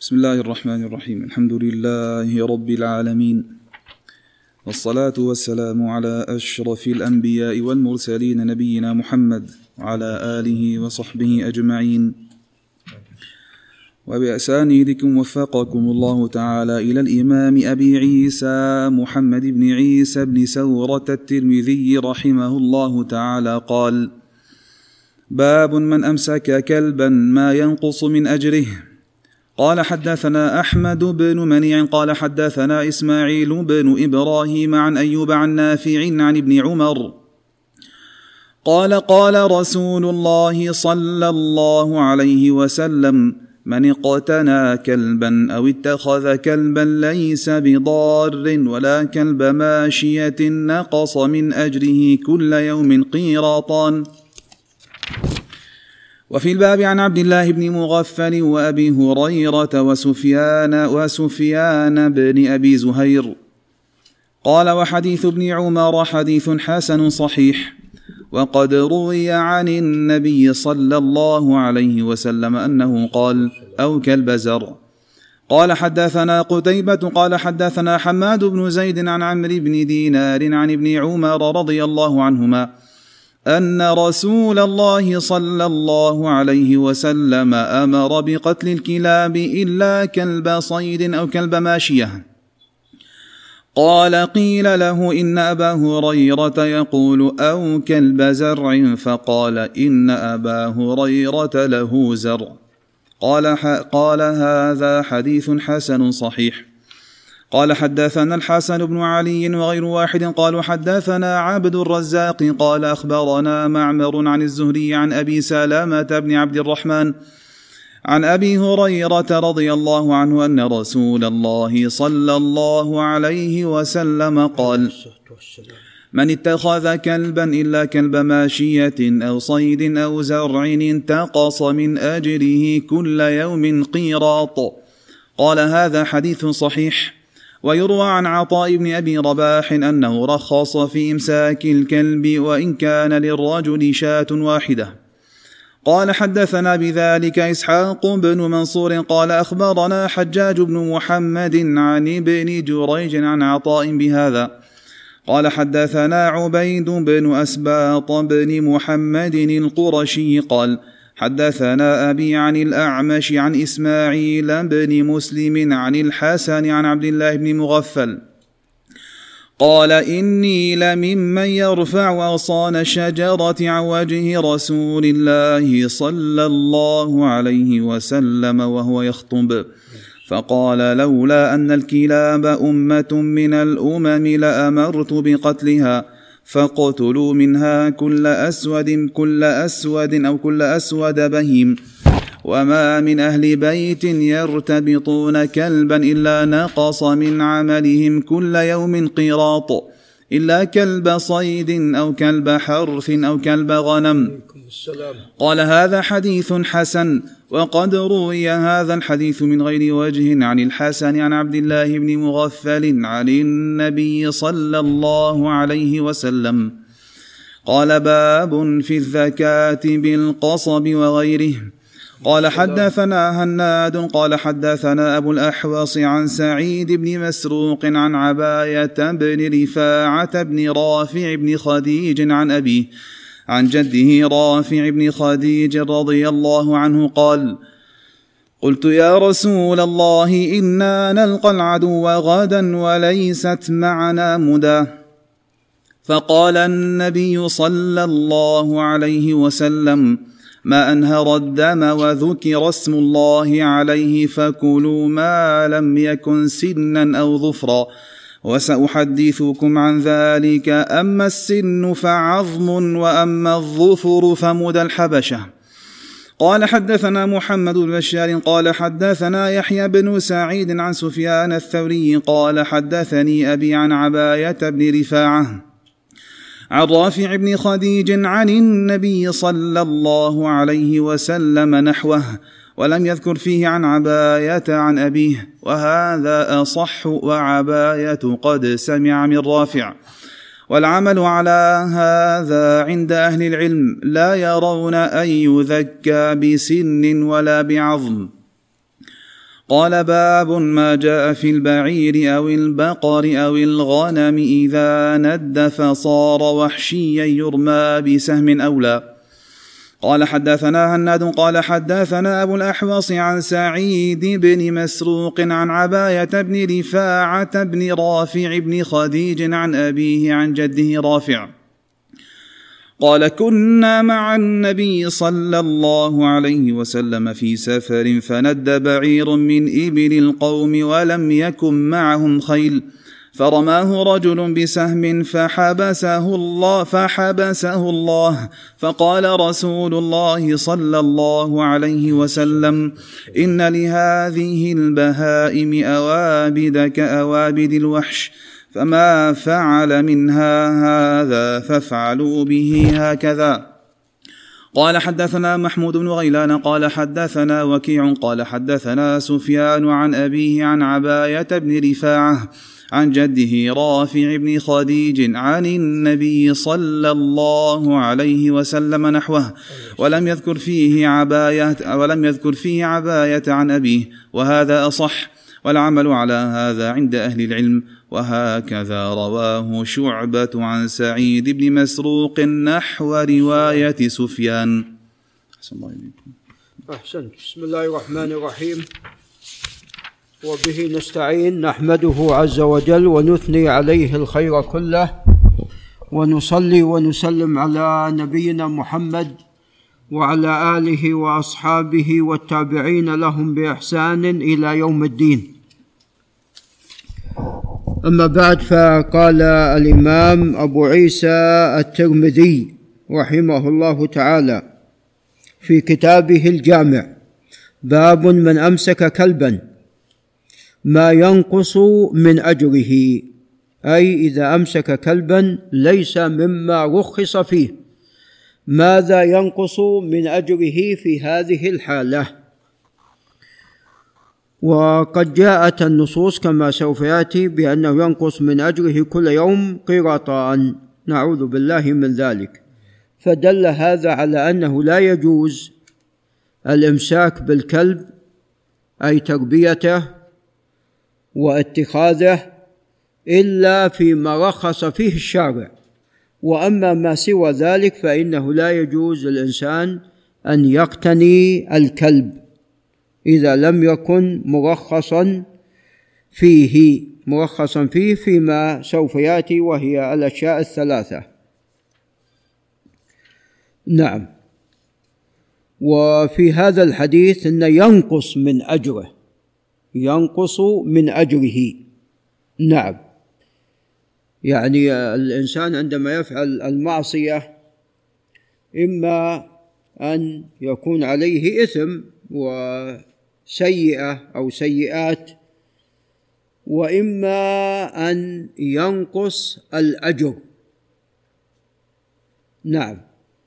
بسم الله الرحمن الرحيم الحمد لله رب العالمين والصلاة والسلام على أشرف الأنبياء والمرسلين نبينا محمد وعلى آله وصحبه أجمعين وبأسانيدكم وفقكم الله تعالى إلى الإمام أبي عيسى محمد بن عيسى بن سورة الترمذي رحمه الله تعالى قال باب من أمسك كلبا ما ينقص من أجره قال حدثنا أحمد بن منيع قال حدثنا إسماعيل بن إبراهيم عن أيوب عن نافع عن ابن عمر قال قال رسول الله صلى الله عليه وسلم من اقتنى كلبا أو اتخذ كلبا ليس بضار ولا كلب ماشية نقص من أجره كل يوم قيراطان وفي الباب عن عبد الله بن مغفل وأبي هريرة وسفيان وسفيان بن أبي زهير. قال وحديث ابن عمر حديث حسن صحيح وقد روي عن النبي صلى الله عليه وسلم أنه قال أو كالبزر. قال حدثنا قتيبة قال حدثنا حماد بن زيد عن عمرو بن دينار عن ابن عمر رضي الله عنهما أن رسول الله صلى الله عليه وسلم أمر بقتل الكلاب إلا كلب صيد أو كلب ماشية. قال قيل له إن أبا هريرة يقول أو كلب زرع؟ فقال إن أبا هريرة له زرع. قال, قال هذا حديث حسن صحيح. قال حدثنا الحسن بن علي وغير واحد قالوا حدثنا عبد الرزاق قال أخبرنا معمر عن الزهري عن أبي سلامة بن عبد الرحمن عن أبي هريرة رضي الله عنه أن رسول الله صلى الله عليه وسلم قال من اتخذ كلبا إلا كلب ماشية أو صيد أو زرع انتقص من اجره كل يوم قيراط. قال هذا حديث صحيح. ويروى عن عطاء بن أبي رباح أنه رخص في إمساك الكلب وإن كان للرجل شاة واحدة. قال حدثنا بذلك إسحاق بن منصور قال أخبرنا حجاج بن محمد عن ابن جريج عن عطاء بهذا. قال حدثنا عبيد بن أسباط بن محمد القرشي قال حدثنا أبي عن الأعمش عن إسماعيل بن مسلم عن الحسن عن عبد الله بن مغفل. قال إني لممن يرفع اغصان الشجره عن وجه رسول الله صلى الله عليه وسلم وهو يخطب. فقال لولا أن الكلاب أمة من الأمم لأمرت بقتلها. فاقتلوا منها كل أسود كل أسود أو كل أسود بهيم وما من أهل بيت يرتبطون كلبا إلا نقص من عملهم كل يوم قيراط إلا كلب صيد أو كلب حرث أو كلب غنم. قال هذا حديث حسن. وقد روي هذا الحديث من غير وجه عن الحسن عن عبد الله بن مغفل عن النبي صلى الله عليه وسلم. قال باب في الذكاة بالقصب وغيره. قال حدثنا هناد. قال حدثنا أبو الأحوص عن سعيد بن مسروق عن عباية بن رفاعة بن رافع بن خديج عن أبيه عن جده رافع بن خديج رضي الله عنه قال قلت يا رسول الله إنا نلقى العدو غدا وليست معنا مدى. فقال النبي صلى الله عليه وسلم ما أنهر الدم وذكر اسم الله عليه فكلوا ما لم يكن سنا أو ظفرا. وسأحدثكم عن ذلك. أما السن فعظم وأما الظفر فمدى الحبشة. قال حدثنا محمد بن بشار قال حدثنا يحيى بن سعيد عن سفيان الثوري قال حدثني أبي عن عباية بن رفاعة عن رافع بن خديج عن النبي صلى الله عليه وسلم نحوه ولم يذكر فيه عن عباية عن أبيه وهذا أصح وعباية قد سمع من رافع. والعمل على هذا عند أهل العلم لا يرون أن يذكى بسن ولا بعظم. قال باب ما جاء في البعير أو البقر أو الغنم إذا ند فصار وحشيا يرمى بسهم أو لا قال حدثنا هناد قال حدثنا أبو الأحوص عن سعيد بن مسروق عن عباية بن رفاعة بن رافع بن خديج عن أبيه عن جده رافع قال كنا مع النبي صلى الله عليه وسلم في سفر فند بعير من إبل القوم ولم يكن معهم خيل فرماه رجل بسهم فحبسه الله فحبسه الله. فقال رسول الله صلى الله عليه وسلم إن لهذه البهائم أوابد كاوابد الوحش فما فعل منها هذا فافعلوا به هكذا. قال حدثنا محمود بن غيلان قال حدثنا وكيع قال حدثنا سفيان عن أبيه عن عباية بن رفاعة عن جده رافع بن خديج عن النبي صلى الله عليه وسلم نحوه ولم يذكر فيه عباية ولم يذكر فيه عباية عن أبيه وهذا أصح والعمل على هذا عند أهل العلم وهكذا رواه شعبة عن سعيد بن مسروق نحو رواية سفيان. أحسن الله إليكم. أحسنت. بسم الله الرحمن الرحيم. وبه نستعين نحمده عز وجل ونثني عليه الخير كله ونصلي ونسلم على نبينا محمد وعلى آله وأصحابه والتابعين لهم بإحسان إلى يوم الدين. أما بعد فقال الإمام أبو عيسى الترمذي رحمه الله تعالى في كتابه الجامع باب من أمسك كلبا. ما ينقص من أجره أي إذا أمسك كلبا ليس مما رخص فيه. ماذا ينقص من أجره في هذه الحالة؟ وقد جاءت النصوص كما سوف يأتي بأنه ينقص من أجره كل يوم قيراطان نعوذ بالله من ذلك. فدل هذا على أنه لا يجوز الإمساك بالكلب أي تربيته واتخاذه إلا فيما رخص فيه الشارع. وأما ما سوى ذلك فإنه لا يجوز للإنسان أن يقتني الكلب إذا لم يكن مرخصا فيه مرخصا فيه فيما سوف يأتي وهي الأشياء الثلاثة. نعم. وفي هذا الحديث ان ينقص من أجره. ينقص من أجره. نعم. يعني الإنسان عندما يفعل المعصية إما أن يكون عليه إثم وسيئة أو سيئات وإما أن ينقص الأجر. نعم.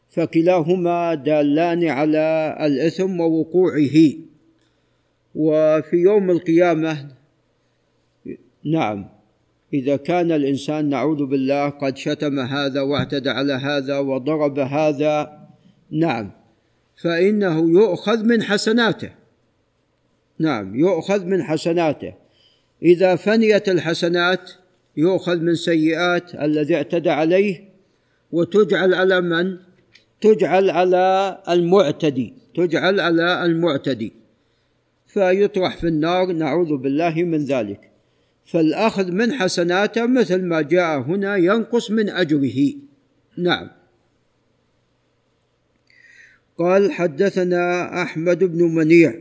فكلاهما دالان على الإثم ووقوعه. وفي يوم القيامة نعم إذا كان الإنسان نعوذ بالله قد شتم هذا واعتدى على هذا وضرب هذا نعم فإنه يؤخذ من حسناته نعم يؤخذ من حسناته. إذا فنيت الحسنات يؤخذ من سيئات الذي اعتدى عليه وتجعل على من؟ تجعل على المعتدي تجعل على المعتدي. فيطرح في النار نعوذ بالله من ذلك. فالأخذ من حسناته مثل ما جاء هنا ينقص من أجره. نعم. قال حدثنا أحمد بن منيع.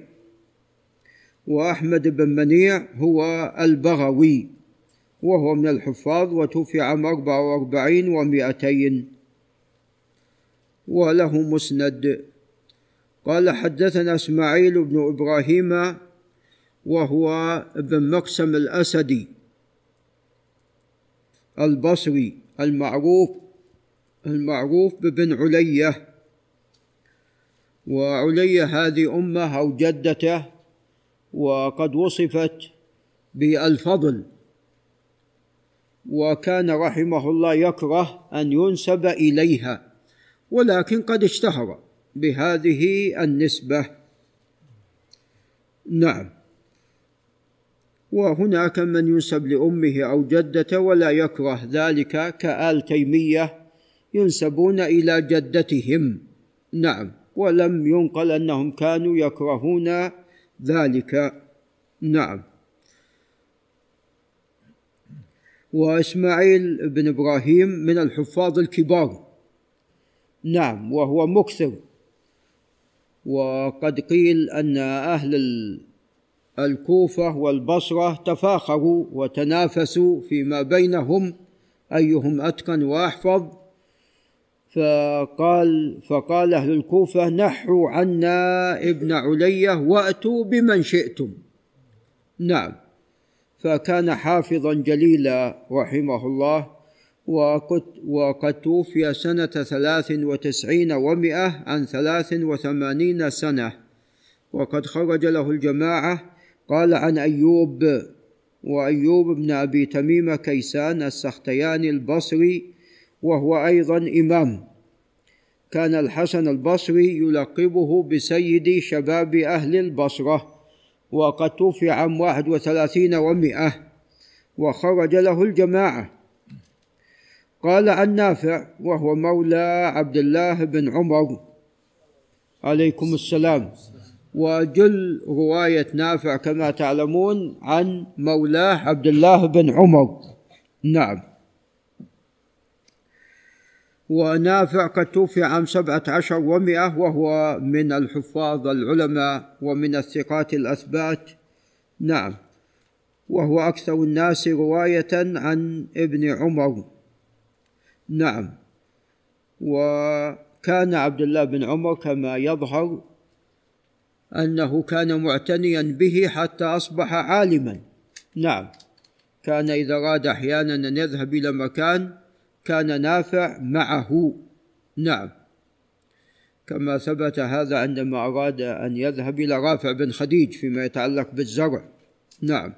وأحمد بن منيع هو البغوي وهو من الحفاظ وتوفي عام 44 ومائتين. وله مسند. قال حدثنا إسماعيل بن إبراهيم وهو ابن مقسم الأسدي البصري المعروف المعروف بابن علية. وعلية هذه أمة أو جدته وقد وصفت بالفضل. وكان رحمه الله يكره أن ينسب إليها ولكن قد اشتهر. بهذه النسبة. نعم. وهناك من ينسب لأمه أو جدته ولا يكره ذلك كآل تيمية ينسبون إلى جدتهم. نعم. ولم ينقل أنهم كانوا يكرهون ذلك. نعم. وإسماعيل بن إبراهيم من الحفاظ الكبار. نعم. وهو مكثر. وقد قيل أن أهل الكوفة والبصرة تفاخروا وتنافسوا فيما بينهم أيهم أتقن وأحفظ؟ فقال فقال أهل الكوفة نحوا عنا ابن علية وأتوا بمن شئتم. نعم. فكان حافظا جليلا رحمه الله. وقد, توفي سنة ثلاث وتسعين ومائة عن ثلاث وثمانين سنة. وقد خرج له الجماعة. قال عن أيوب وأيوب بن أبي تميم كيسان السختياني البصري وهو أيضا إمام. كان الحسن البصري يلقبه بسيد شباب أهل البصرة. وقد توفي عام واحد وثلاثين ومائة وخرج له الجماعة. قال عن نافع وهو مولى عبد الله بن عمر. عليكم السلام. وجل رواية نافع كما تعلمون عن مولاه عبد الله بن عمر. نعم. ونافع قد توفي عام سبعة عشر ومئة وهو من الحفاظ العلماء ومن الثقات الأثبات. نعم. وهو أكثر الناس رواية عن ابن عمر. نعم. وكان عبد الله بن عمر كما يظهر أنه كان معتنيا به حتى أصبح عالما. نعم. كان إذا أراد أحيانا أن يذهب إلى مكان كان نافع معه. نعم. كما ثبت هذا عندما أراد أن يذهب إلى رافع بن خديج فيما يتعلق بالزرع. نعم.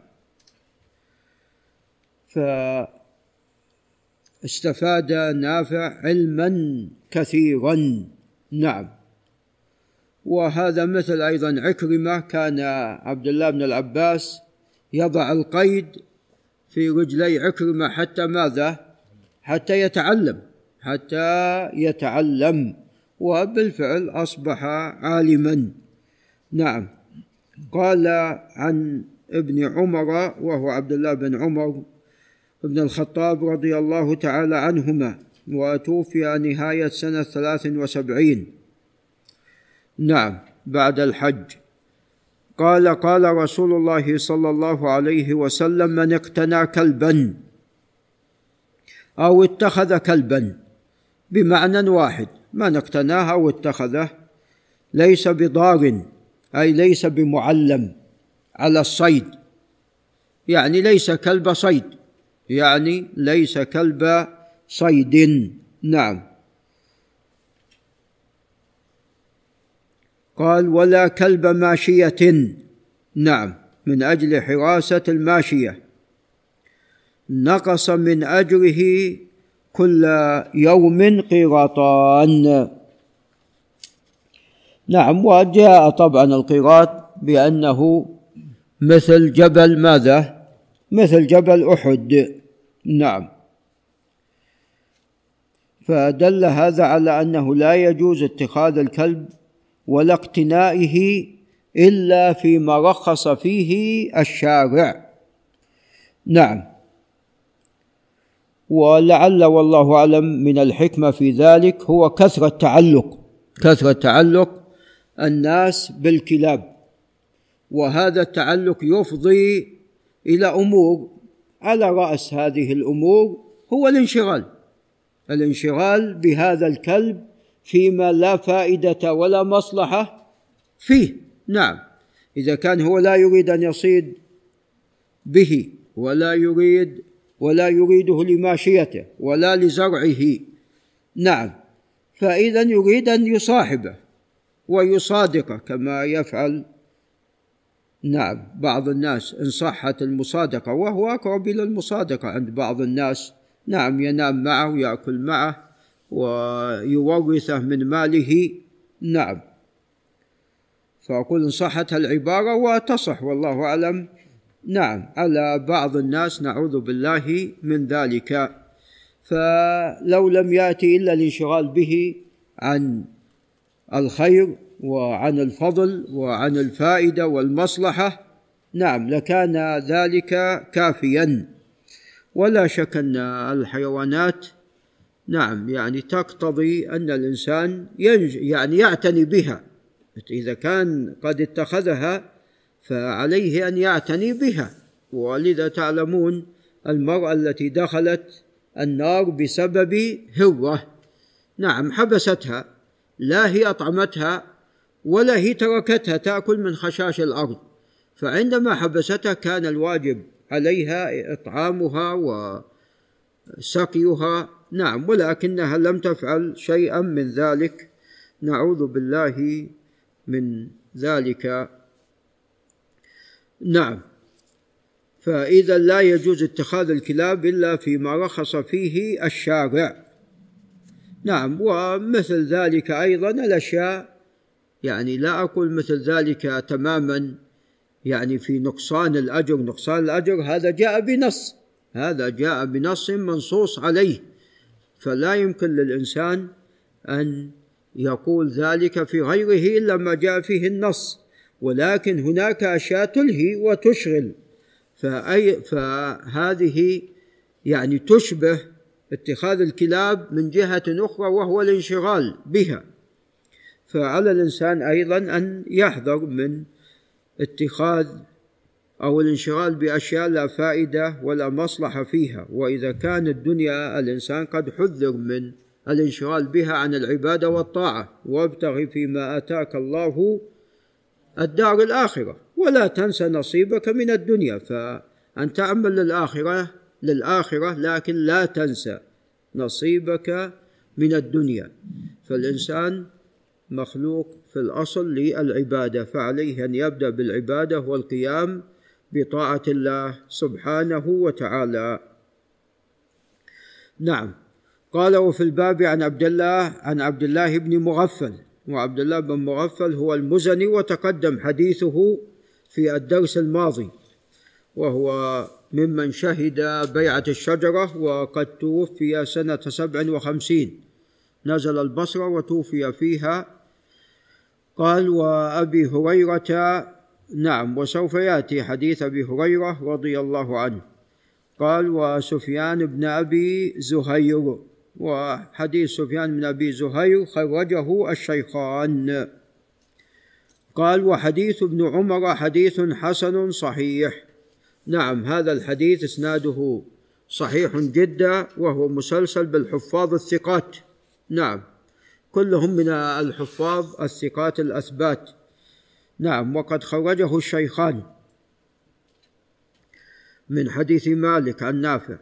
فاستفاد نافع علما كثيرا. نعم. وهذا مثل أيضا عكرمة كان عبد الله بن العباس يضع القيد في رجلي عكرمة حتى ماذا؟ حتى يتعلم حتى يتعلم وبالفعل أصبح عالما. نعم. قال عن ابن عمر وهو عبد الله بن عمر بن الخطاب رضي الله تعالى عنهما وتوفي نهاية سنة ثلاث وسبعين. نعم بعد الحج. قال قال رسول الله صلى الله عليه وسلم من اقتنى كلبا أو اتخذ كلبا بمعنى واحد من اقتناه أو اتخذه ليس بضار أي ليس بمعلم على الصيد. يعني ليس كلب صيد. يعني ليس كلب صيد. نعم. قال ولا كلب ماشية. نعم. من أجل حراسة الماشية. نقص من أجره كل يوم قيراطان. نعم. وجاء طبعا القيراط بأنه مثل جبل ماذا؟ مثل جبل أحد. نعم. فدل هذا على أنه لا يجوز اتخاذ الكلب ولا اقتنائه إلا فيما رخص فيه الشارع. نعم. ولعل والله أعلم من الحكمة في ذلك هو كثرة تعلق كثرة تعلق الناس بالكلاب. وهذا التعلق يفضي إلى أمور على رأس هذه الأمور هو الانشغال. الانشغال بهذا الكلب فيما لا فائدة ولا مصلحة فيه. نعم. إذا كان هو لا يريد أن يصيد به ولا يريد ولا يريده لماشيته ولا لزرعه. نعم. فإذا يريد أن يصاحبه ويصادقه كما يفعل نعم بعض الناس إن صحت المصادقة وهو اقرب إلى المصادقه عند بعض الناس. نعم ينام معه يأكل معه ويورثه من ماله. نعم. فأقول إن صحت العبارة وتصح والله أعلم. نعم على بعض الناس نعوذ بالله من ذلك. فلو لم يأتي إلا الانشغال به عن الخير وعن الفضل وعن الفائدة والمصلحة. نعم لكان ذلك كافيا. ولا شك أن الحيوانات نعم يعني تقتضي أن الإنسان ينج يعني يعتني بها. إذا كان قد اتخذها فعليه أن يعتني بها. ولذا تعلمون المرأة التي دخلت النار بسبب هوة. نعم حبستها لا هي أطعمتها ولا هي تركتها تأكل من خشاش الأرض. فعندما حبستها كان الواجب عليها إطعامها وسقيها. نعم ولكنها لم تفعل شيئا من ذلك. نعوذ بالله من ذلك. نعم. فإذا لا يجوز اتخاذ الكلاب إلا فيما رخص فيه الشارع. نعم ومثل ذلك أيضا الأشياء يعني لا أقول مثل ذلك تماما يعني في نقصان الأجر. نقصان الأجر هذا جاء بنص هذا جاء بنص منصوص عليه. فلا يمكن للإنسان أن يقول ذلك في غيره إلا ما جاء فيه النص. ولكن هناك أشياء تلهي وتشغل. فأي فهذه يعني تشبه اتخاذ الكلاب من جهة أخرى وهو الانشغال بها. فعلى الإنسان أيضا أن يحذر من اتخاذ أو الانشغال بأشياء لا فائدة ولا مصلحة فيها. وإذا كان الدنيا الإنسان قد حذر من الانشغال بها عن العبادة والطاعة. وابتغ فيما آتاك الله الدار الآخرة. ولا تنس نصيبك من الدنيا. فأن تعمل للآخرة للآخرة لكن لا تنسى نصيبك من الدنيا. فالإنسان مخلوق في الأصل للعبادة فعليه أن يبدأ بالعبادة والقيام بطاعة الله سبحانه وتعالى. نعم. قال وفي الباب عن عبد الله عن عبد الله بن مغفل. وعبد الله بن مغفل هو المزني وتقدم حديثه في الدرس الماضي. وهو ممن شهد بيعة الشجرة وقد توفي سنة سبع وخمسين. نزل البصرة وتوفي فيها. قال وأبي هريرة نعم وسوف يأتي حديث أبي هريرة رضي الله عنه. قال وسفيان بن أبي زهير وحديث سفيان بن أبي زهير خرجه الشيخان. قال وحديث ابن عمر حديث حسن صحيح. نعم هذا الحديث إسناده صحيح جدا وهو مسلسل بالحفاظ الثقات. نعم. كلهم من الحفاظ الثقات الأثبات. نعم وقد خرجه الشيخان من حديث مالك عن نافع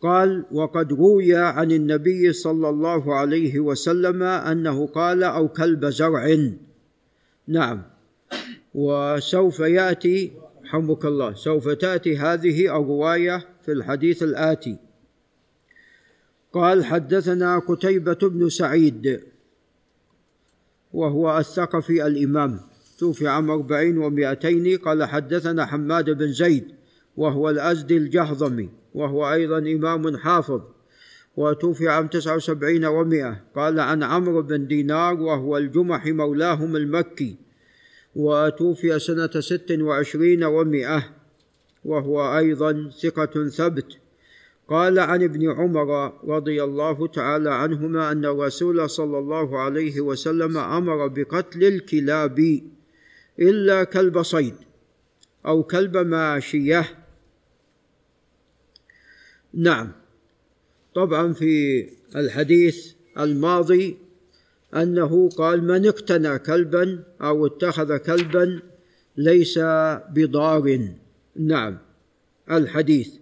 قال وقد روي عن النبي صلى الله عليه وسلم أنه قال أو كلب زرع نعم. وسوف يأتي حمك الله سوف تأتي هذه الرواية في الحديث الآتي. قال حدثنا قتيبة بن سعيد وهو الثقفي الإمام توفي عام أربعين ومائتين قال حدثنا حماد بن زيد وهو الأزدي الجهضمي وهو أيضا إمام حافظ وتوفي عام تسعة وسبعين ومائة. قال عن عمرو بن دينار وهو الجمح مولاهم المكي وتوفي سنة ست وعشرين ومائة وهو أيضا ثقة ثبت قال عن ابن عمر رضي الله تعالى عنهما أن الرسول صلى الله عليه وسلم أمر بقتل الكلاب إلا كلب صيد أو كلب ماشية. نعم. طبعا في الحديث الماضي أنه قال من اقتنى كلبا أو اتخذ كلبا ليس بضار. نعم. الحديث.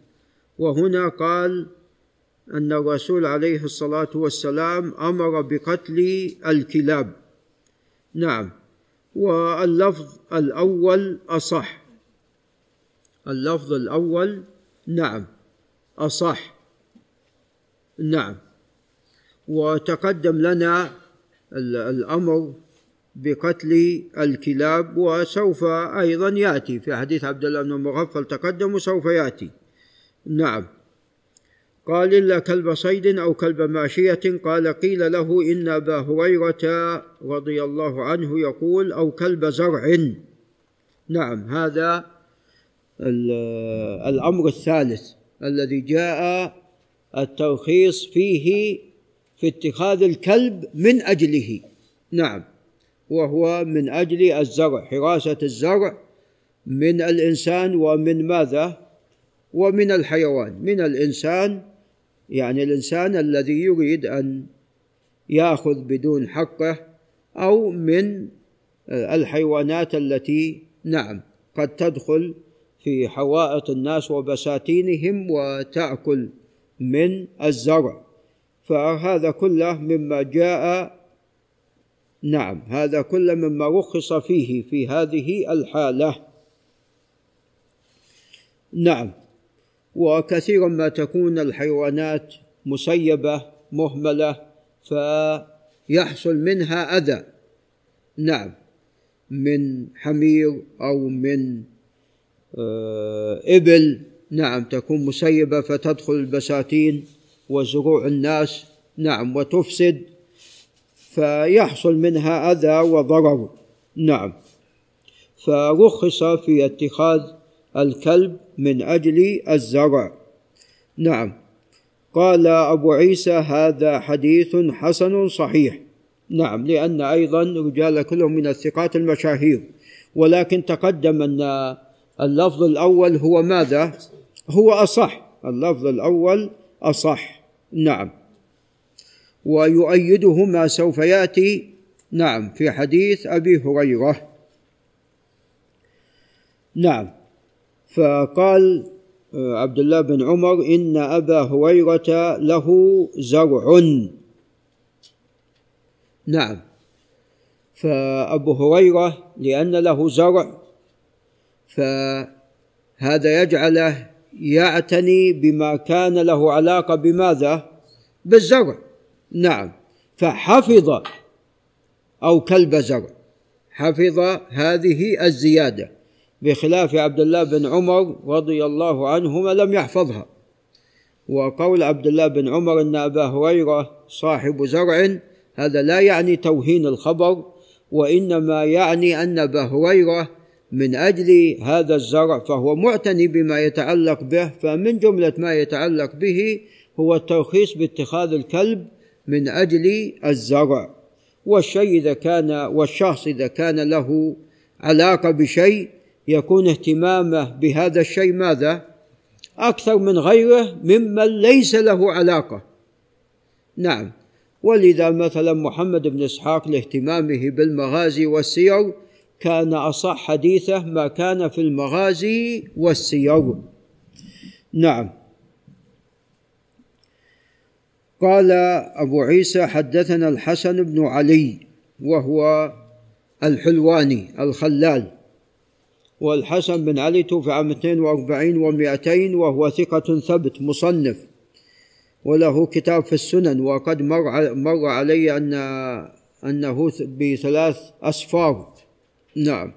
وهنا قال أن الرسول عليه الصلاة والسلام أمر بقتل الكلاب. نعم. واللفظ الأول أصح. اللفظ الأول نعم أصح. نعم. وتقدم لنا الأمر بقتل الكلاب وسوف أيضا يأتي في حديث عبد الله بن مغفل تقدم وسوف يأتي. نعم. قال إلا كلب صيد أو كلب ماشية. قال قيل له إن أبا هريرة رضي الله عنه يقول أو كلب زرع. نعم هذا الأمر الثالث الذي جاء الترخيص فيه في اتخاذ الكلب من أجله. نعم وهو من أجل الزرع حراسة الزرع من الإنسان ومن ماذا؟ ومن الحيوان من الإنسان يعني الإنسان الذي يريد أن يأخذ بدون حقه أو من الحيوانات التي نعم قد تدخل في حوائط الناس وبساتينهم وتأكل من الزرع. فهذا كله مما جاء نعم هذا كله مما رخص فيه في هذه الحالة. نعم. وكثيرا ما تكون الحيوانات مسيبه مهملة فيحصل منها أذى. نعم من حمير أو من آه، إبل. نعم تكون مسيبه فتدخل البساتين وزروع الناس. نعم وتفسد فيحصل منها أذى وضرر. نعم فرخص في اتخاذ الكلب من أجل الزرع. نعم. قال أبو عيسى هذا حديث حسن صحيح. نعم لأن أيضا رجال كلهم من الثقات المشاهير. ولكن تقدم أن اللفظ الأول هو ماذا؟ هو أصح. اللفظ الأول أصح. نعم. ويؤيده ما سوف يأتي نعم في حديث أبي هريرة. نعم. فقال آه، عبد الله بن عمر إن أبا هريرة له زرع. نعم. فأبو هريرة لأن له زرع فهذا يجعله يعتني بما كان له علاقة بماذا؟ بالزرع. نعم. فحفظ أو كلب زرع حفظ هذه الزيادة. بخلاف عبد الله بن عمر رضي الله عنهما لم يحفظها. وقول عبد الله بن عمر إن أبا هريرة صاحب زرع هذا لا يعني توهين الخبر وإنما يعني أن أبا هريرة من أجل هذا الزرع فهو معتني بما يتعلق به فمن جملة ما يتعلق به هو الترخيص باتخاذ الكلب من أجل الزرع. والشيء إذا كان والشخص إذا كان له علاقة بشيء يكون اهتمامه بهذا الشيء ماذا؟ أكثر من غيره ممن ليس له علاقة. نعم. ولذا مثلا محمد بن إسحاق لاهتمامه بالمغازي والسير كان أصح حديثه ما كان في المغازي والسير. نعم. قال أبو عيسى حدثنا الحسن بن علي وهو الحلواني الخلال. والحسن بن علي توفي عام 42 و200 وهو ثقة ثبت مصنف وله كتاب في السنن وقد مر مر علي أن أنه بثلاث أسفار. نعم.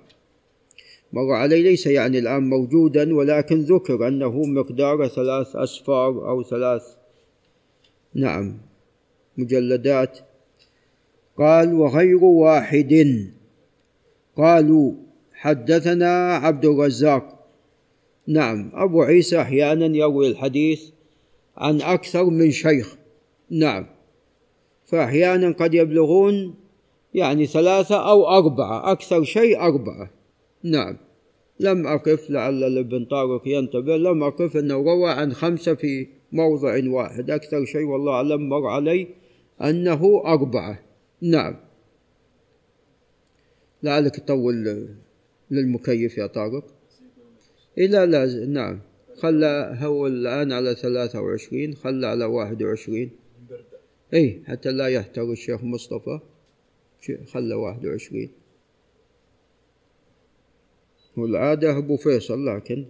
مر علي ليس يعني الآن موجودا ولكن ذكر أنه مقدار ثلاث أسفار أو ثلاث نعم مجلدات. قال وغير واحد. قالوا حدثنا عبد الرزاق. نعم أبو عيسى أحيانا يروي الحديث عن أكثر من شيخ. نعم فأحيانا قد يبلغون يعني ثلاثة أو أربعة أكثر شيء أربعة. نعم لم أقف لعل الابن طارق ينتبه لم أقف أنه روى عن خمسة في موضع واحد. أكثر شيء والله أعلم مر علي أنه أربعة. نعم. لعلك تطول. للمكيف يا طارق إلى لا نعم. خلى هو الآن على ثلاثة وعشرين خلى على واحد وعشرين. أي حتى لا يحتر الشيخ مصطفى. خلى واحد وعشرين. والعادة أبو فيصل لكن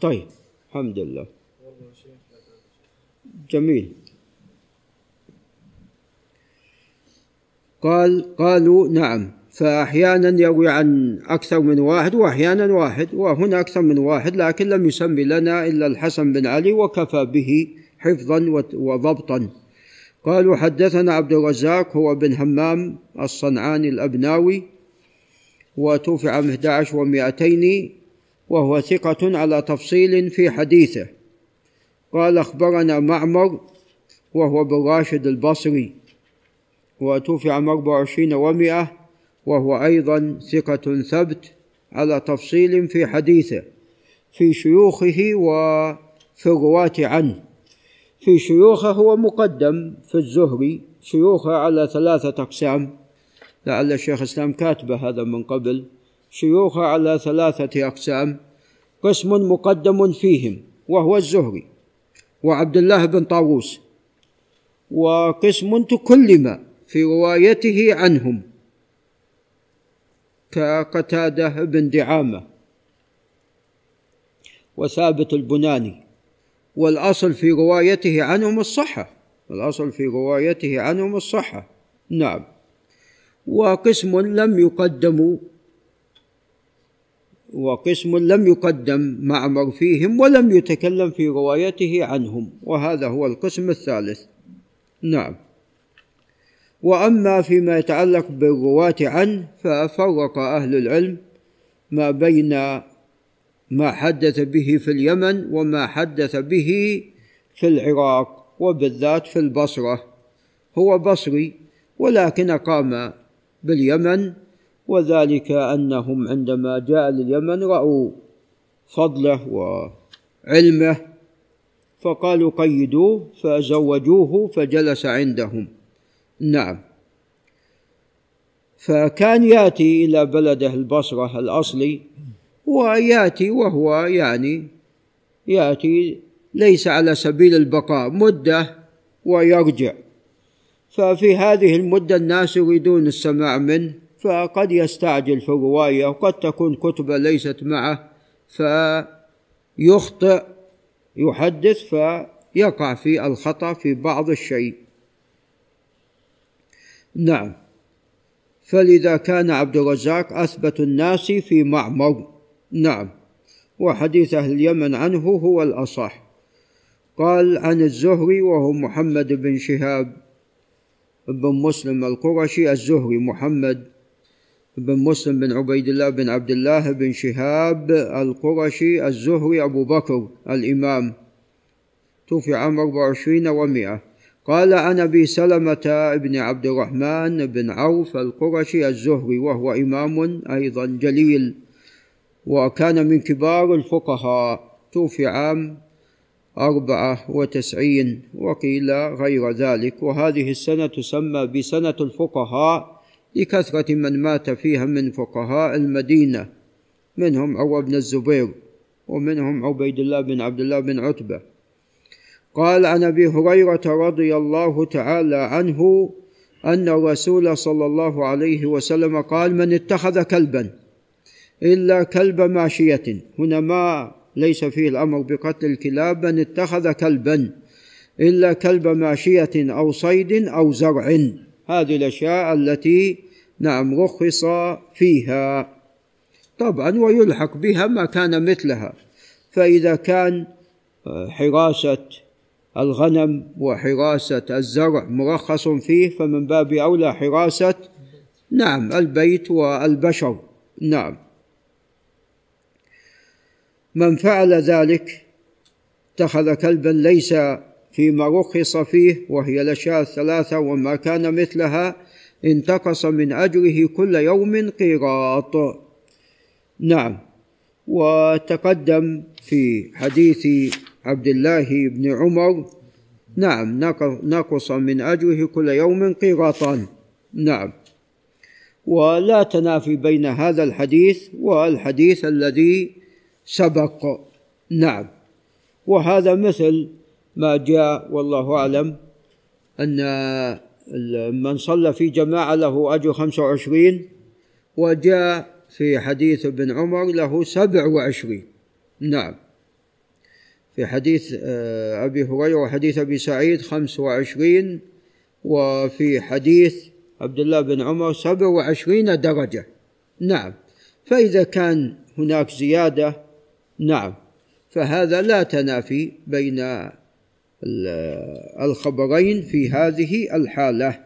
طيب الحمد لله. جميل. قال قالوا نعم. فأحيانا يروي عن أكثر من واحد وأحيانا واحد وهنا أكثر من واحد لكن لم يسمي لنا إلا الحسن بن علي وكفى به حفظا وضبطا. قالوا حدثنا عبد الرزاق هو بن همام الصنعاني الأبناوي وتوفي عام 11 و200 وهو ثقة على تفصيل في حديثه. قال أخبرنا معمر وهو بن راشد البصري وتوفي عام 24 ومئة وهو أيضا ثقة ثبت على تفصيل في حديثه في شيوخه وفي الرواة عنه. في شيوخه هو مقدم في الزهري شيوخه على ثلاثة أقسام. لعل الشيخ الإسلام كاتب هذا من قبل. شيوخه على ثلاثة أقسام. قسم مقدم فيهم وهو الزهري وعبد الله بن طاووس. وقسم تكلم في روايته عنهم. كقتادة بن دعامة وثابت البناني والأصل في روايته عنهم الصحة الاصل في روايته عنهم الصحة. نعم. وقسم لم يقدموا وقسم لم يقدم معمر فيهم ولم يتكلم في روايته عنهم وهذا هو القسم الثالث. نعم. وأما فيما يتعلق بالرواة عنه ففرق أهل العلم ما بين ما حدث به في اليمن وما حدث به في العراق وبالذات في البصرة. هو بصري ولكن قام باليمن وذلك أنهم عندما جاء لليمن رأوا فضله وعلمه فقالوا قيدوه فزوجوه فجلس عندهم. نعم. فكان يأتي إلى بلده البصرة الأصلي وياتي وهو يعني يأتي ليس على سبيل البقاء مدة ويرجع. ففي هذه المدة الناس يريدون السماع منه فقد يستعجل في الروايه وقد تكون كتبة ليست معه فيخطئ يحدث فيقع في الخطأ في بعض الشيء. نعم. فلذا كان عبد الرزاق أثبت الناس في معمر. نعم. وحديث أهل اليمن عنه هو الأصح. قال عن الزهري وهو محمد بن شهاب بن مسلم القرشي الزهري محمد بن مسلم بن عبيد الله بن عبد الله بن شهاب القرشي الزهري أبو بكر الإمام. توفي عام 24 ومئة قال عن أبي سلمة بن عبد الرحمن بن عوف القرشي الزهري وهو إمام أيضا جليل وكان من كبار الفقهاء توفي عام أربعة وتسعين وقيل غير ذلك. وهذه السنة تسمى بسنة الفقهاء لكثرة من مات فيها من فقهاء المدينة منهم عروة بن الزبير ومنهم عبيد الله بن عبد الله بن عتبة. قال عن أبي هريرة رضي الله تعالى عنه أن الرسول صلى الله عليه وسلم قال من اتخذ كلبا إلا كلب ماشية هنا ما ليس فيه الأمر بقتل الكلاب من اتخذ كلبا إلا كلب ماشية أو صيد أو زرع. هذه الأشياء التي نعم رخص فيها. طبعا ويلحق بها ما كان مثلها. فإذا كان حراسة الغنم وحراسة الزرع مرخص فيه فمن باب أولى حراسة نعم البيت والبشر نعم. من فعل ذلك اتخذ كلبا ليس فيما رخص فيه وهي الاشياء الثلاثه وما كان مثلها انتقص من أجره كل يوم قيراط. نعم. وتقدم في حديث عبد الله بن عمر. نعم نقص من اجره كل يوم قيراطان نعم. ولا تنافي بين هذا الحديث والحديث الذي سبق. نعم. وهذا مثل ما جاء والله أعلم أن من صلى في جماعة له أجر خمسة وعشرين وجاء في حديث ابن عمر له سبع وعشرين. نعم. في حديث أبي هريرة وحديث أبي سعيد خمس وعشرين وفي حديث عبد الله بن عمر سبع وعشرين درجة. نعم. فإذا كان هناك زيادة نعم. فهذا لا تنافي بين الخبرين في هذه الحالة.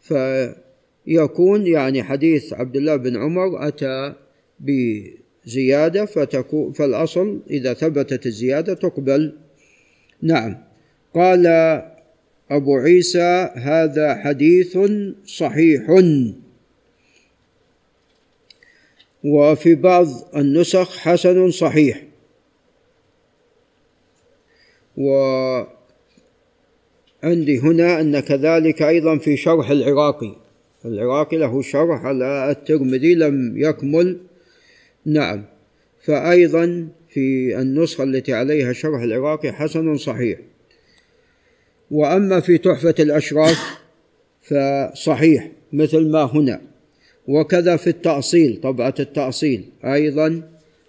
فيكون يعني حديث عبد الله بن عمر أتى بزيادة فتكون فالأصل إذا ثبتت الزيادة تقبل. نعم. قال أبو عيسى هذا حديث صحيح. وفي بعض النسخ حسن صحيح. وعندي هنا أن كذلك أيضا في شرح العراقي. العراقي له شرح على الترمذي لم يكمل. نعم. فأيضا في النسخة التي عليها شرح العراقي حسن صحيح. وأما في تحفة الأشراف فصحيح مثل ما هنا. وكذا في التأصيل طبعة التأصيل أيضا